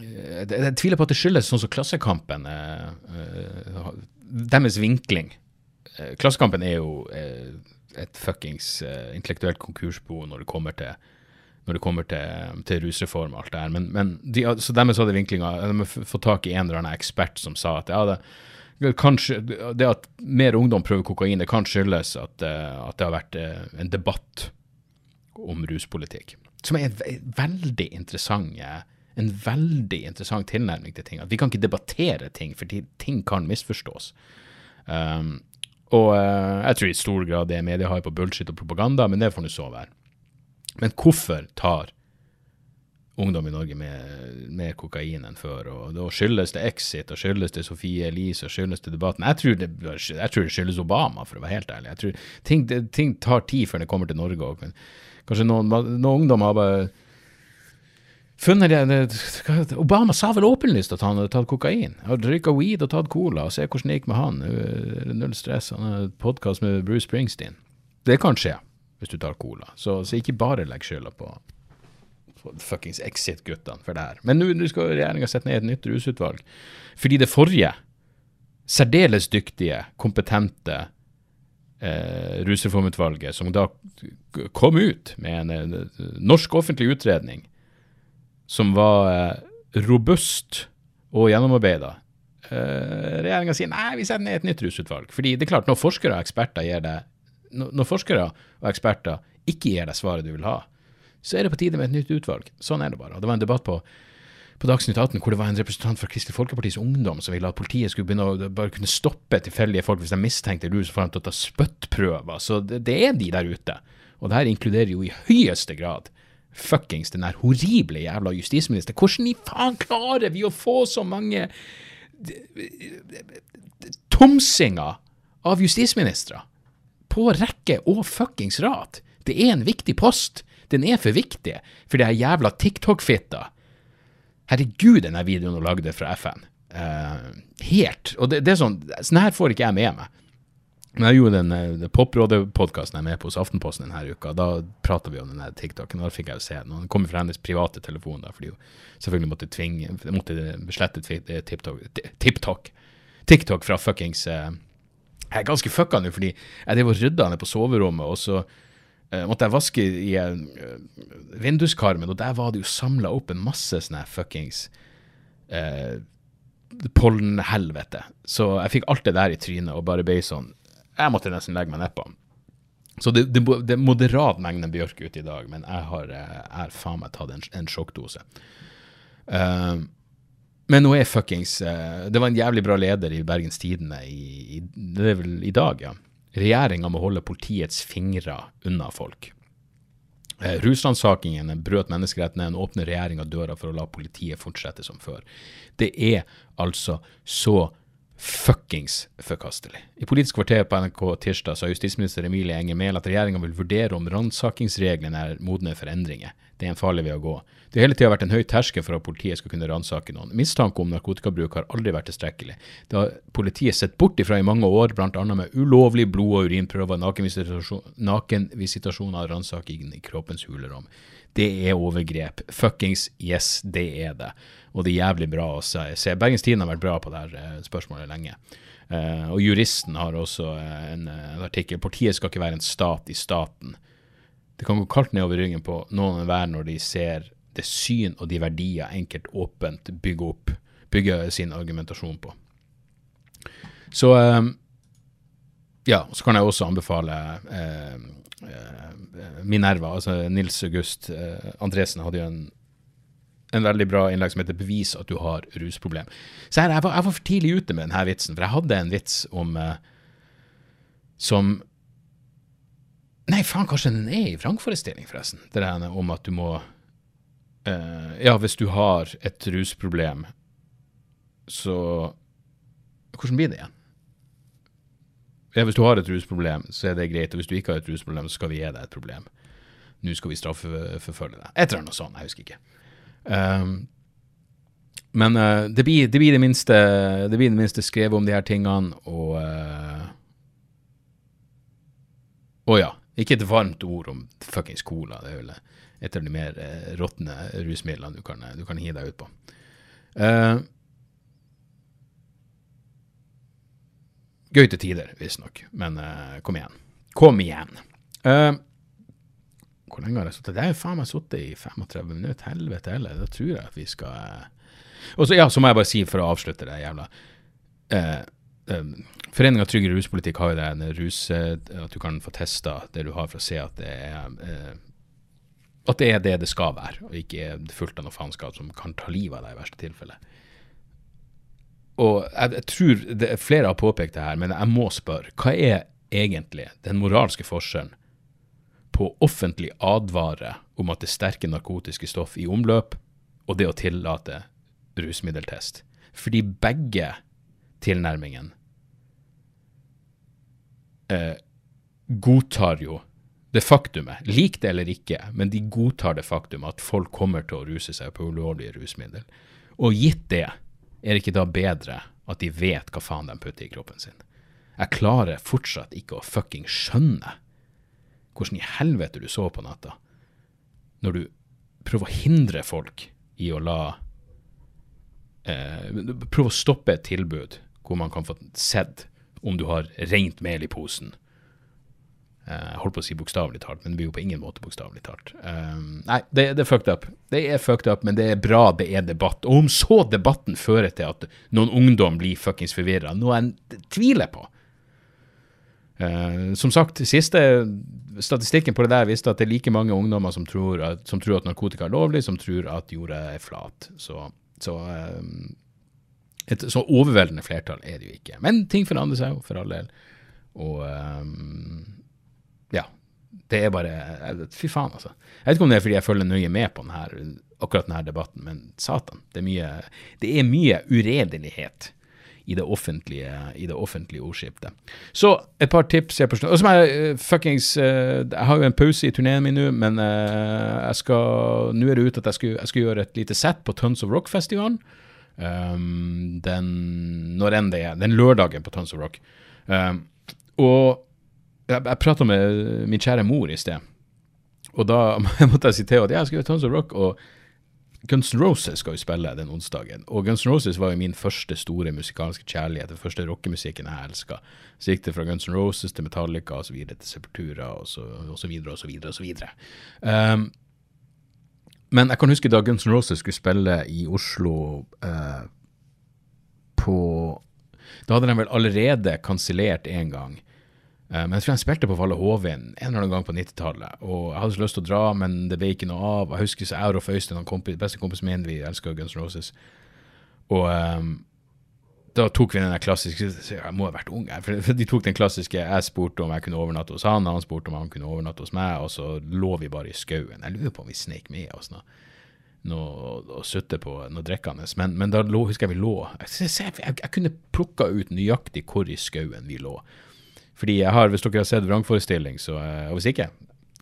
jeg, jeg, tviler på at det skyldes sånn som Klassekampen. Eh, eh, deres vinkling. Eh, Klassekampen er jo et fuckings intellektuelt konkursbo når det kommer til når det kommer til, til rusreform og alt det her. Men, men de, så dermed så hadde vinklinga De har fått tak i en eller annen ekspert som sa at ja, det, kanskje, det at mer ungdom prøver kokain, det kan skyldes at, eh, at det har vært eh, en debatt om ruspolitikk. Som er en veldig interessant en veldig interessant tilnærming til ting. At vi kan ikke debattere ting, for ting kan misforstås. Um, og uh, jeg tror i stor grad det er har på bullshit og propaganda, men det får nå så være. Men hvorfor tar ungdom i Norge mer kokain enn før? Og Da skyldes det Exit, og skyldes det Sofie Elise, og skyldes det debatten. Jeg tror det, jeg tror det skyldes Obama, for å være helt ærlig. Jeg tror ting, ting tar tid før det kommer til Norge òg. Kanskje noen, noen ungdom har bare funnet det, Obama sa vel åpenlyst at han hadde tatt kokain. Har røyka weed og tatt cola, og se hvordan det gikk med han. Null stress. Han har podkast med Bruce Springsteen. Det kan skje hvis du tar cola. Så, så ikke bare legg skylda på, på fuckings Exit-guttene for det her. Men nå skal regjeringa sette ned et nytt rusutvalg. Fordi det forrige, særdeles dyktige, kompetente eh, rusreformutvalget, som da kom ut med en, en norsk offentlig utredning som var eh, robust og gjennomarbeida. Eh, Regjeringa sier nei, vi setter ned et nytt rusutvalg. Fordi det er klart, når forskere og eksperter gir deg når forskere og eksperter ikke gir deg svaret du vil ha, så er det på tide med et nytt utvalg. Sånn er det bare. Og det var en debatt på, på Dagsnytt 18 hvor det var en representant fra Kristelig Folkepartis Ungdom som ville at politiet skulle begynne å bare kunne stoppe tilfeldige folk hvis de mistenkte rus, for å ta spyttprøver. Så det, det, er de der ute. Og det her inkluderer jo i høyeste grad fuckings den der horrible jævla justisminister. Hvordan i faen klarer vi å få så mange tomsinger av justisministre? På rekke og fuckings rad. Det er en viktig post. Den er for viktig for det er jævla TikTok-fitta. Herregud, den videoen hun lagde fra FN. Uh, helt. Og det, det, er sånn Sånn her får ikke jeg med meg. Men jeg gjorde den, den eh, Poprådet-podkasten jeg er med på hos Aftenposten denne uka. Da prata vi om den TikToken, da fikk jeg jo se den. Den kom fra hennes private telefon, da, fordi hun selvfølgelig måtte tvinge måtte beslette TikTok, TikTok fra fuckings uh, jeg er ganske fucka nå, fordi jeg drev og rydda ned på soverommet, og så uh, måtte jeg vaske i uh, vinduskarmen, og der var det jo samla opp en masse sånne fuckings uh, pollenhelvete. Så jeg fikk alt det der i trynet og bare ble sånn Jeg måtte nesten legge meg nedpå. Så det, det, det er moderat mengde bjørk ute i dag, men jeg har, jeg har faen meg tatt en, en sjokkdose. Uh, men nå er fuckings uh, Det var en jævlig bra leder i Bergens Tidende i, i, det er vel i dag, ja. Regjeringa må holde politiets fingre unna folk. Uh, Rusransakingen brøt menneskerettene, En åpner regjeringa døra for å la politiet fortsette som før. Det er altså så fuckings forkastelig. I Politisk kvarter på NRK tirsdag sa justisminister Emilie Enger Mehl at regjeringa vil vurdere om ransakingsreglene er modne for endringer. Det er en farlig vei å gå. Det har hele tida vært en høy terskel for at politiet skal kunne ransake noen. Mistanke om narkotikabruk har aldri vært tilstrekkelig. Det har politiet sett bort ifra i mange år, bl.a. med ulovlig blod- og urinprøver, nakenvisitasjoner, av ransaking i kroppens hulrom. Det er overgrep. Fuckings yes, det er det. Og det er jævlig bra å se. Bergens Tidende har vært bra på det her spørsmålet lenge. Uh, og juristen har også uh, en, en artikkel. Partiet skal ikke være en stat i staten. Det kan gå kaldt nedover ryggen på noen hver når de ser det syn og de verdier enkelt åpent bygger opp, bygger sin argumentasjon på. Så um, ja, så kan jeg også anbefale eh, eh, Minerva, altså Nils August eh, Andresen hadde jo en, en veldig bra innlegg som heter 'Bevis at du har rusproblem'. Så her, jeg, var, jeg var for tidlig ute med denne vitsen, for jeg hadde en vits om eh, som Nei, faen, kanskje den er i vrangforestilling, forresten. Det der om at du må eh, Ja, hvis du har et rusproblem, så Hvordan blir det igjen? Ja, hvis du har et rusproblem, så er det greit. Og hvis du ikke har et rusproblem, så skal vi gi deg et problem. Nå skal vi straffeforfølge deg. Et eller annet sånt, jeg husker ikke. Um, men uh, det, blir, det, blir, det minste Det blir det minste skrevet om de her tingene, og uh, Å ja, ikke et varmt ord om fuckings cola. Det er vel et av de mer uh, råtne rusmidlene du kan, du kan hive deg ut på. Uh, Gøy til tider, visstnok. Men uh, kom igjen. Kom igjen. Uh, hvor lenge har jeg sittet? Er jo faen meg sittet i 35 minutter. Helvete heller. Da tror jeg at vi skal uh... Og så ja, så må jeg bare si, for å avslutte det jævla uh, Foreninga Trygg ruspolitikk har jo det en rus At du kan få testa det du har, for å se at det er at det er det det skal være, og ikke er fullt av noe faenskap som kan ta livet av deg i verste tilfelle. Og jeg, jeg tror det, flere har påpekt det her, men jeg må spørre. Hva er egentlig den moralske forskjellen på offentlig advare om at det er sterke narkotiske stoff i omløp, og det å tillate rusmiddeltest? Fordi begge tilnærmingene eh, godtar jo det faktumet, lik det eller ikke, men de godtar det faktum at folk kommer til å ruse seg på ulovlige rusmidler. Og gitt det, er det ikke da bedre at de vet hva faen de putter i kroppen sin? Jeg klarer fortsatt ikke å fucking skjønne hvordan i helvete du sover på natta, når du prøver å hindre folk i å la eh, Prøve å stoppe et tilbud hvor man kan få sett om du har rent mel i posen jeg eh, holdt på å si bokstavelig talt, men det blir jo på ingen måte bokstavelig talt. Um, nei, det, det, er fucked up. Det er fucked up, men det er bra det er debatt. Og om så debatten fører til at noen ungdom blir fuckings forvirra, noe jeg tviler på. Uh, som sagt, siste statistikken på det der viste at det er like mange ungdommer som tror at, som tror at narkotika er lovlig, som tror at jorda er flat. Så, så um, et så overveldende flertall er det jo ikke. Men ting forandrer seg jo, for all del. Og um. Det er bare Fy faen, altså. Jeg vet ikke om det er fordi jeg følger nøye med på denne, akkurat denne debatten, men satan. Det er mye, det er mye uredelighet i det offentlige, i det offentlige ordskiftet. Så et par tips. Jeg, og som jeg, eh, fuckings, uh, jeg har jo en pause i turneen min nå, men uh, jeg skal, nå er det ute at jeg skal, jeg skal, gjøre et lite sett på Tons of Rock-festivalen. Um, den, når enn det er. Den lørdagen på Tons of Rock. Um, og jeg, jeg prata med min kjære mor i sted, og da måtte jeg si til henne at jeg skal gjøre Tons of Rock. og Guns N' Roses skal jo spille den onsdagen. Og Guns N' Roses var jo min første store musikalske kjærlighet. Den første rockemusikken jeg elska. Så gikk det fra Guns N' Roses til Metallica og så videre til Sepultura og så, og videre og så videre. og så videre. Um, men jeg kan huske da Guns N' Roses skulle spille i Oslo uh, på Da hadde de vel allerede kansellert én gang. Eh, men jeg tror han spilte på Valle Hovin en eller annen gang på 90-tallet. Og jeg hadde så lyst til å dra, men det ble ikke noe av. Jeg husker så jeg og Øystein, kompis, beste kompisen min, vi elsker Guns Roses. Og um, da tok vi den der klassiske Jeg må ha vært ung, for de tok den klassiske Jeg spurte om jeg kunne overnatte hos han, han spurte om han kunne overnatte hos meg, og så lå vi bare i skauen. Jeg lurer på om vi sneik med oss noe, noe og sutte på noe drikkende. Men, men, da lå, husker jeg vi lå Jeg, jeg, jeg, jeg kunne plukka ut nøyaktig hvor i skauen vi lå. Fordi jeg har, hvis dere har sett vrangforestilling, så, eh, og hvis ikke,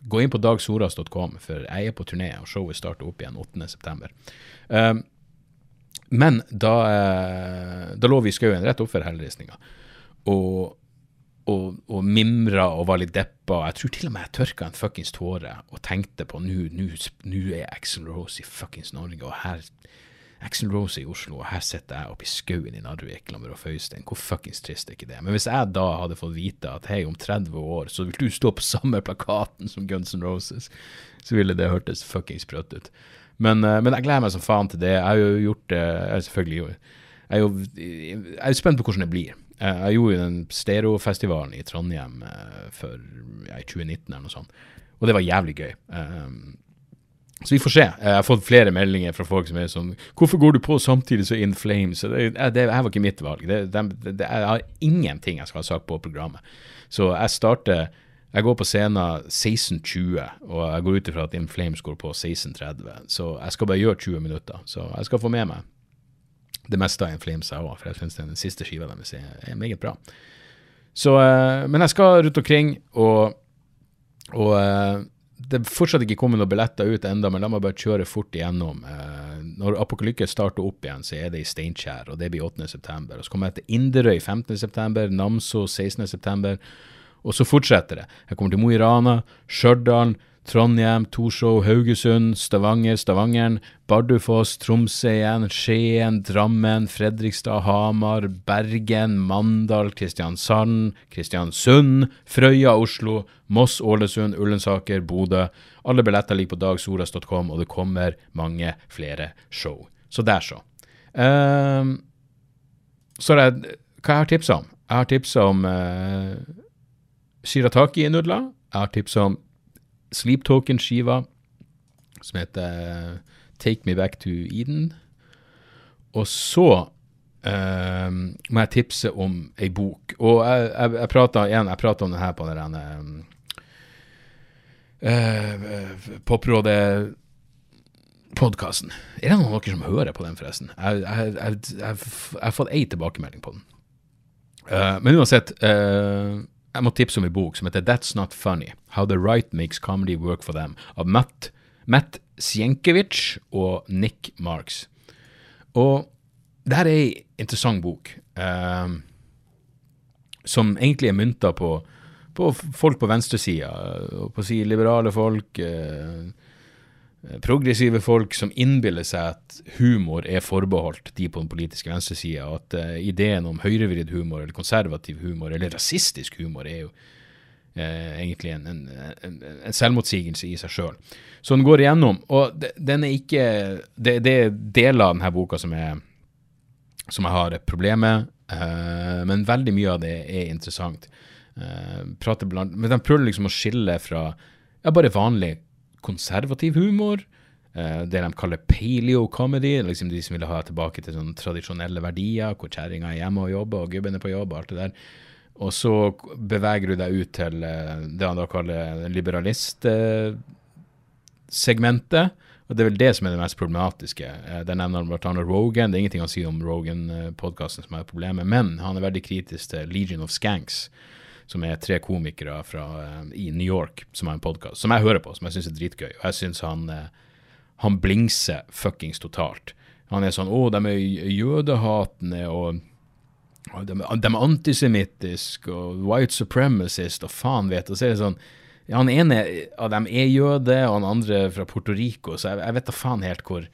gå inn på dagsoras.com, for jeg er på turné, og showet starter opp igjen 8.9. Um, men da, uh, da lå vi i skauen rett oppfor helleristninga og, og, og mimra og var litt deppa. Jeg tror til og med jeg tørka en fuckings tåre og tenkte på nå er Axel Rose i fuckings Norge, og her Axel Rose i Oslo, og her sitter jeg oppe i skauen i Narvik sammen med Rolf Øystein. Hvor fuckings trist er ikke det? Men hvis jeg da hadde fått vite at hei, om 30 år så vil du stå på samme plakaten som Guns N' Roses, så ville det hørtes fuckings sprøtt ut. Men, eh, men jeg gleder meg som faen til det. Jeg har jo gjort det Jeg er selvfølgelig jo jeg er jo jeg er spent på hvordan det blir. Eh, Jeg gjorde jo den stereofestivalen i Trondheim eh, for ja, i 2019 eller noe sånt, og det var jævlig gøy. Så vi får se. Jeg har fått flere meldinger fra folk som er sånn 'Hvorfor går du på samtidig så In Flames?' Det, det, det her var ikke mitt valg. Det, det, jeg har ingenting jeg skal ha sagt på programmet. Så jeg starter Jeg går på scenen 16.20, og jeg går ut ifra at In Flames går på 16.30. Så jeg skal bare gjøre 20 minutter. Så jeg skal få med meg det meste av In Flames, jeg òg, for jeg syns den siste skiva deres er, er meget bra. Så, eh, men jeg skal rundt omkring, og, og eh, det er fortsatt ikke kommet noen billetter ut enda, men la meg bare kjøre fort igjennom. Eh, når Apokalykke starter opp igjen, så er det i Steinkjer, og det blir 8.9. Og så kommer jeg til Inderøy 15.9., Namsos 16.9., og så fortsetter det. Jeg kommer til Mo i Rana, Stjørdal, Trondheim, Torshov, Haugesund, Stavanger, Stavangeren, Bardufoss, Tromsø igjen, Skien, Drammen, Fredrikstad, Hamar, Bergen, Mandal, Kristiansand, Kristiansund, Frøya, Oslo, Moss, Ålesund, Ullensaker, Bodø. Alle billetter ligger på dagsoras.com, og det kommer mange flere show. Så der, så. Um, så er det hva jeg har tipsa om. Jeg har tipsa om uh, shirataki-nudler. Jeg har tipsa om Sleep Token-skiva som heter Take Me Back to Eden. Og så uh, må jeg tipse om ei bok. Og jeg, jeg, jeg prata igjen om den her på den um, uh, Poprådet-podkasten. Er det noen av dere som hører på den, forresten? Jeg, jeg har fått ei tilbakemelding på den. Uh, men uansett uh, jeg må tipse om en bok som heter That's Not Funny How the Right Makes Comedy Work for Them av Matt, Matt Sienkiewicz og Nick Marks. Og det her er ei interessant bok eh, som egentlig er mynta på, på folk på venstresida, på å si liberale folk. Eh, progressive folk som innbiller seg at humor er forbeholdt de på den politiske venstresida, at uh, ideen om høyrevridd humor eller konservativ humor eller rasistisk humor er jo uh, egentlig en, en, en, en, selvmotsigelse i seg sjøl. Så den går igjennom, og den er ikke Det, det er deler av denne boka som, er, som jeg har et problem med, uh, men veldig mye av det er interessant. Blant, men de prøver liksom å skille fra ja, bare vanlig konservativ humor. Uh, det de kaller paleo-comedy, liksom de som vil ha tilbake til sånne tradisjonelle verdier, hvor kjerringa er hjemme og jobber, og gubben er på jobb, og alt det der. Og så beveger du deg ut til uh, det han da kaller liberalistsegmentet. Uh, og det er vel det som er det mest problematiske. Uh, der nevner han bl.a. Rogan. Det er ingenting han sier om Rogan-podkasten som er problemet, men han er veldig kritisk til Legion of Skanks som er tre komikere fra, uh, i New York som har en podkast, som jeg hører på, som jeg syns er dritgøy. Og jeg syns han, uh, han blingser fuckings totalt. Han er sånn Å, de er jødehatende, og, de, de, er antisemittiske, og white supremacist, og faen vet. Og så er det sånn Han ene av dem er jøde, og han andre fra Puerto Rico, så jeg, jeg vet da faen helt hvor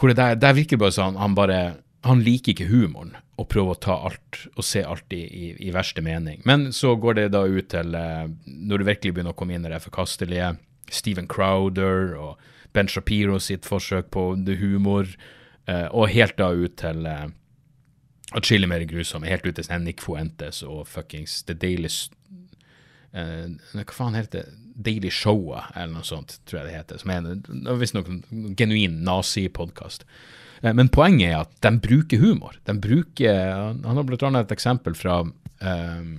hvor det der, der virker bare sånn han bare han liker ikke humoren og prøver å ta alt og se alt i, i, i verste mening. Men så går det da ut til, eh, når det virkelig begynner å komme inn i det forkastelige, Steven Crowder og Ben Shapiro sitt forsøk på humor, eh, og helt da ut til eh, atskillig mer grusomme, helt ut til Nick Fuentes og fuckings The Daily eh, Hva faen heter det? Daily Showa, eller noe sånt, tror jeg det heter. Som er visstnok en genuin nazipodkast. Eh, men poenget er at de bruker humor. De bruker, Han har blant et eksempel fra um,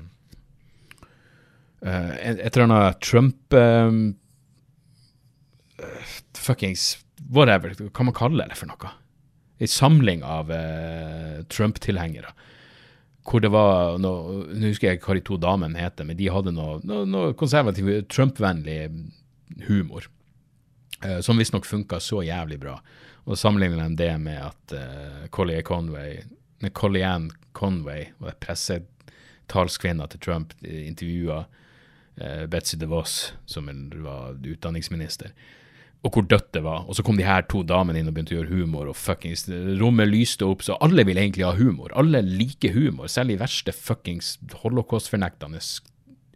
et eller annet Trump um, Fuckings whatever, hva man kalle det for noe? En samling av uh, Trump-tilhengere. Hvor det var noe, Nå husker jeg hva de to damene heter, men de hadde noe, noe, noe konservativ, Trump-vennlig humor. Uh, som visstnok funka så jævlig bra. Og sammenligner de det med at uh, Collier Conway, Collyanne Conway var pressetalskvinna til Trump, intervjua uh, Betzy DeVos, som var utdanningsminister, og hvor dødt det var. Og så kom de her to damene inn og begynte å gjøre humor, og fuckings rommet lyste opp, så alle vil egentlig ha humor. Alle liker humor, selv de verste fuckings holocaust-fornektende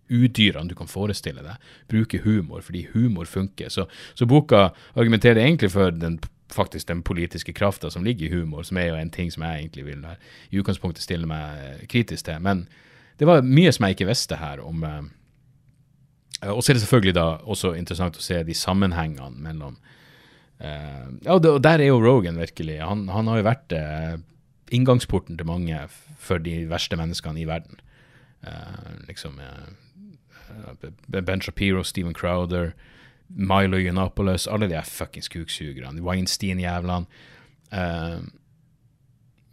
udyrene du kan forestille deg. Bruke humor, fordi humor funker. Så, så boka argumenterer egentlig for den, faktisk den politiske krafta som ligger i humor, som er jo en ting som jeg egentlig vil i utgangspunktet stille meg kritisk til. Men det var mye som jeg ikke visste her om eh, Og så er det selvfølgelig da også interessant å se de sammenhengene mellom uh, Ja, og, der er jo Rogan virkelig. Han, han har jo vært uh, inngangsporten til mange for de verste menneskene i verden. Uh, liksom Ben Shapiro, Steven Crowder, Milo Yiannopoulos, alle de fuckings kuksugerne, Weinstein-jævlene. Uh,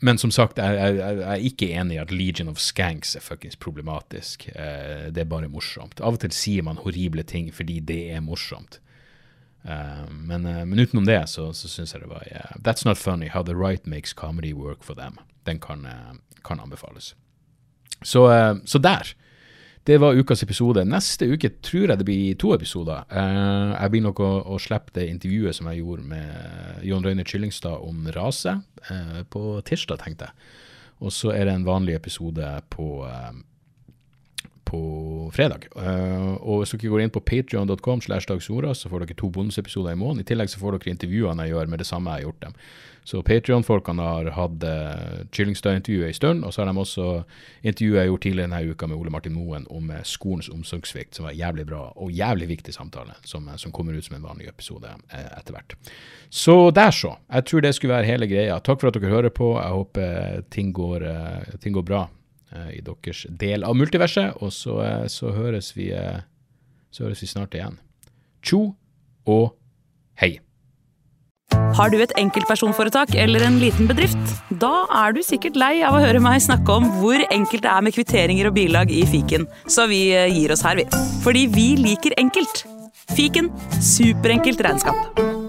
men som sagt, jeg, jeg, jeg, er ikke enig i at Legion of Skanks er fuckings problematisk. Uh, det er bare morsomt. Av og til sier man horrible ting fordi det er morsomt. Uh, men, men, utenom det så, så syns jeg det var yeah, That's Not Funny How The Right Makes Comedy Work For Them. Den kan, kan anbefales. Så, så der. Det var ukas episode. Neste uke tror jeg det blir to episoder. Uh, jeg blir nok å, å, slippe det intervjuet som jeg gjorde med Jon Røyne Kyllingstad om rase, uh, på tirsdag, tenkte jeg. Og så er det en vanlig episode på, uh, på fredag. og hvis dere går inn på patrion.com, så får dere to bonusepisoder i måneden. I tillegg så får dere intervjuene jeg gjør med det samme jeg har gjort dem. Så Patrion-folkene har hatt uh, Kyllingstad-intervjuet en stund, og så har de også intervjuet jeg gjort tidligere denne uka med Ole Martin Moen om uh, skolens omsorgssvikt, som var jævlig bra og jævlig viktig samtale, som, uh, som kommer ut som en vanlig episode uh, etter hvert. Så der, så. Jeg tror det skulle være hele greia. Takk for at dere hører på. Jeg håper ting går, ting går bra i deres del av multiverset, og så, så, høres vi, så høres vi snart igjen. Tjo og hei. Har du et enkeltpersonforetak eller en liten bedrift? Da er du sikkert lei av å høre meg snakke om hvor enkelt det er med kvitteringer og bilag i fiken, så vi eh, gir oss her, vi. Fordi vi liker enkelt. Fiken superenkelt regnskap.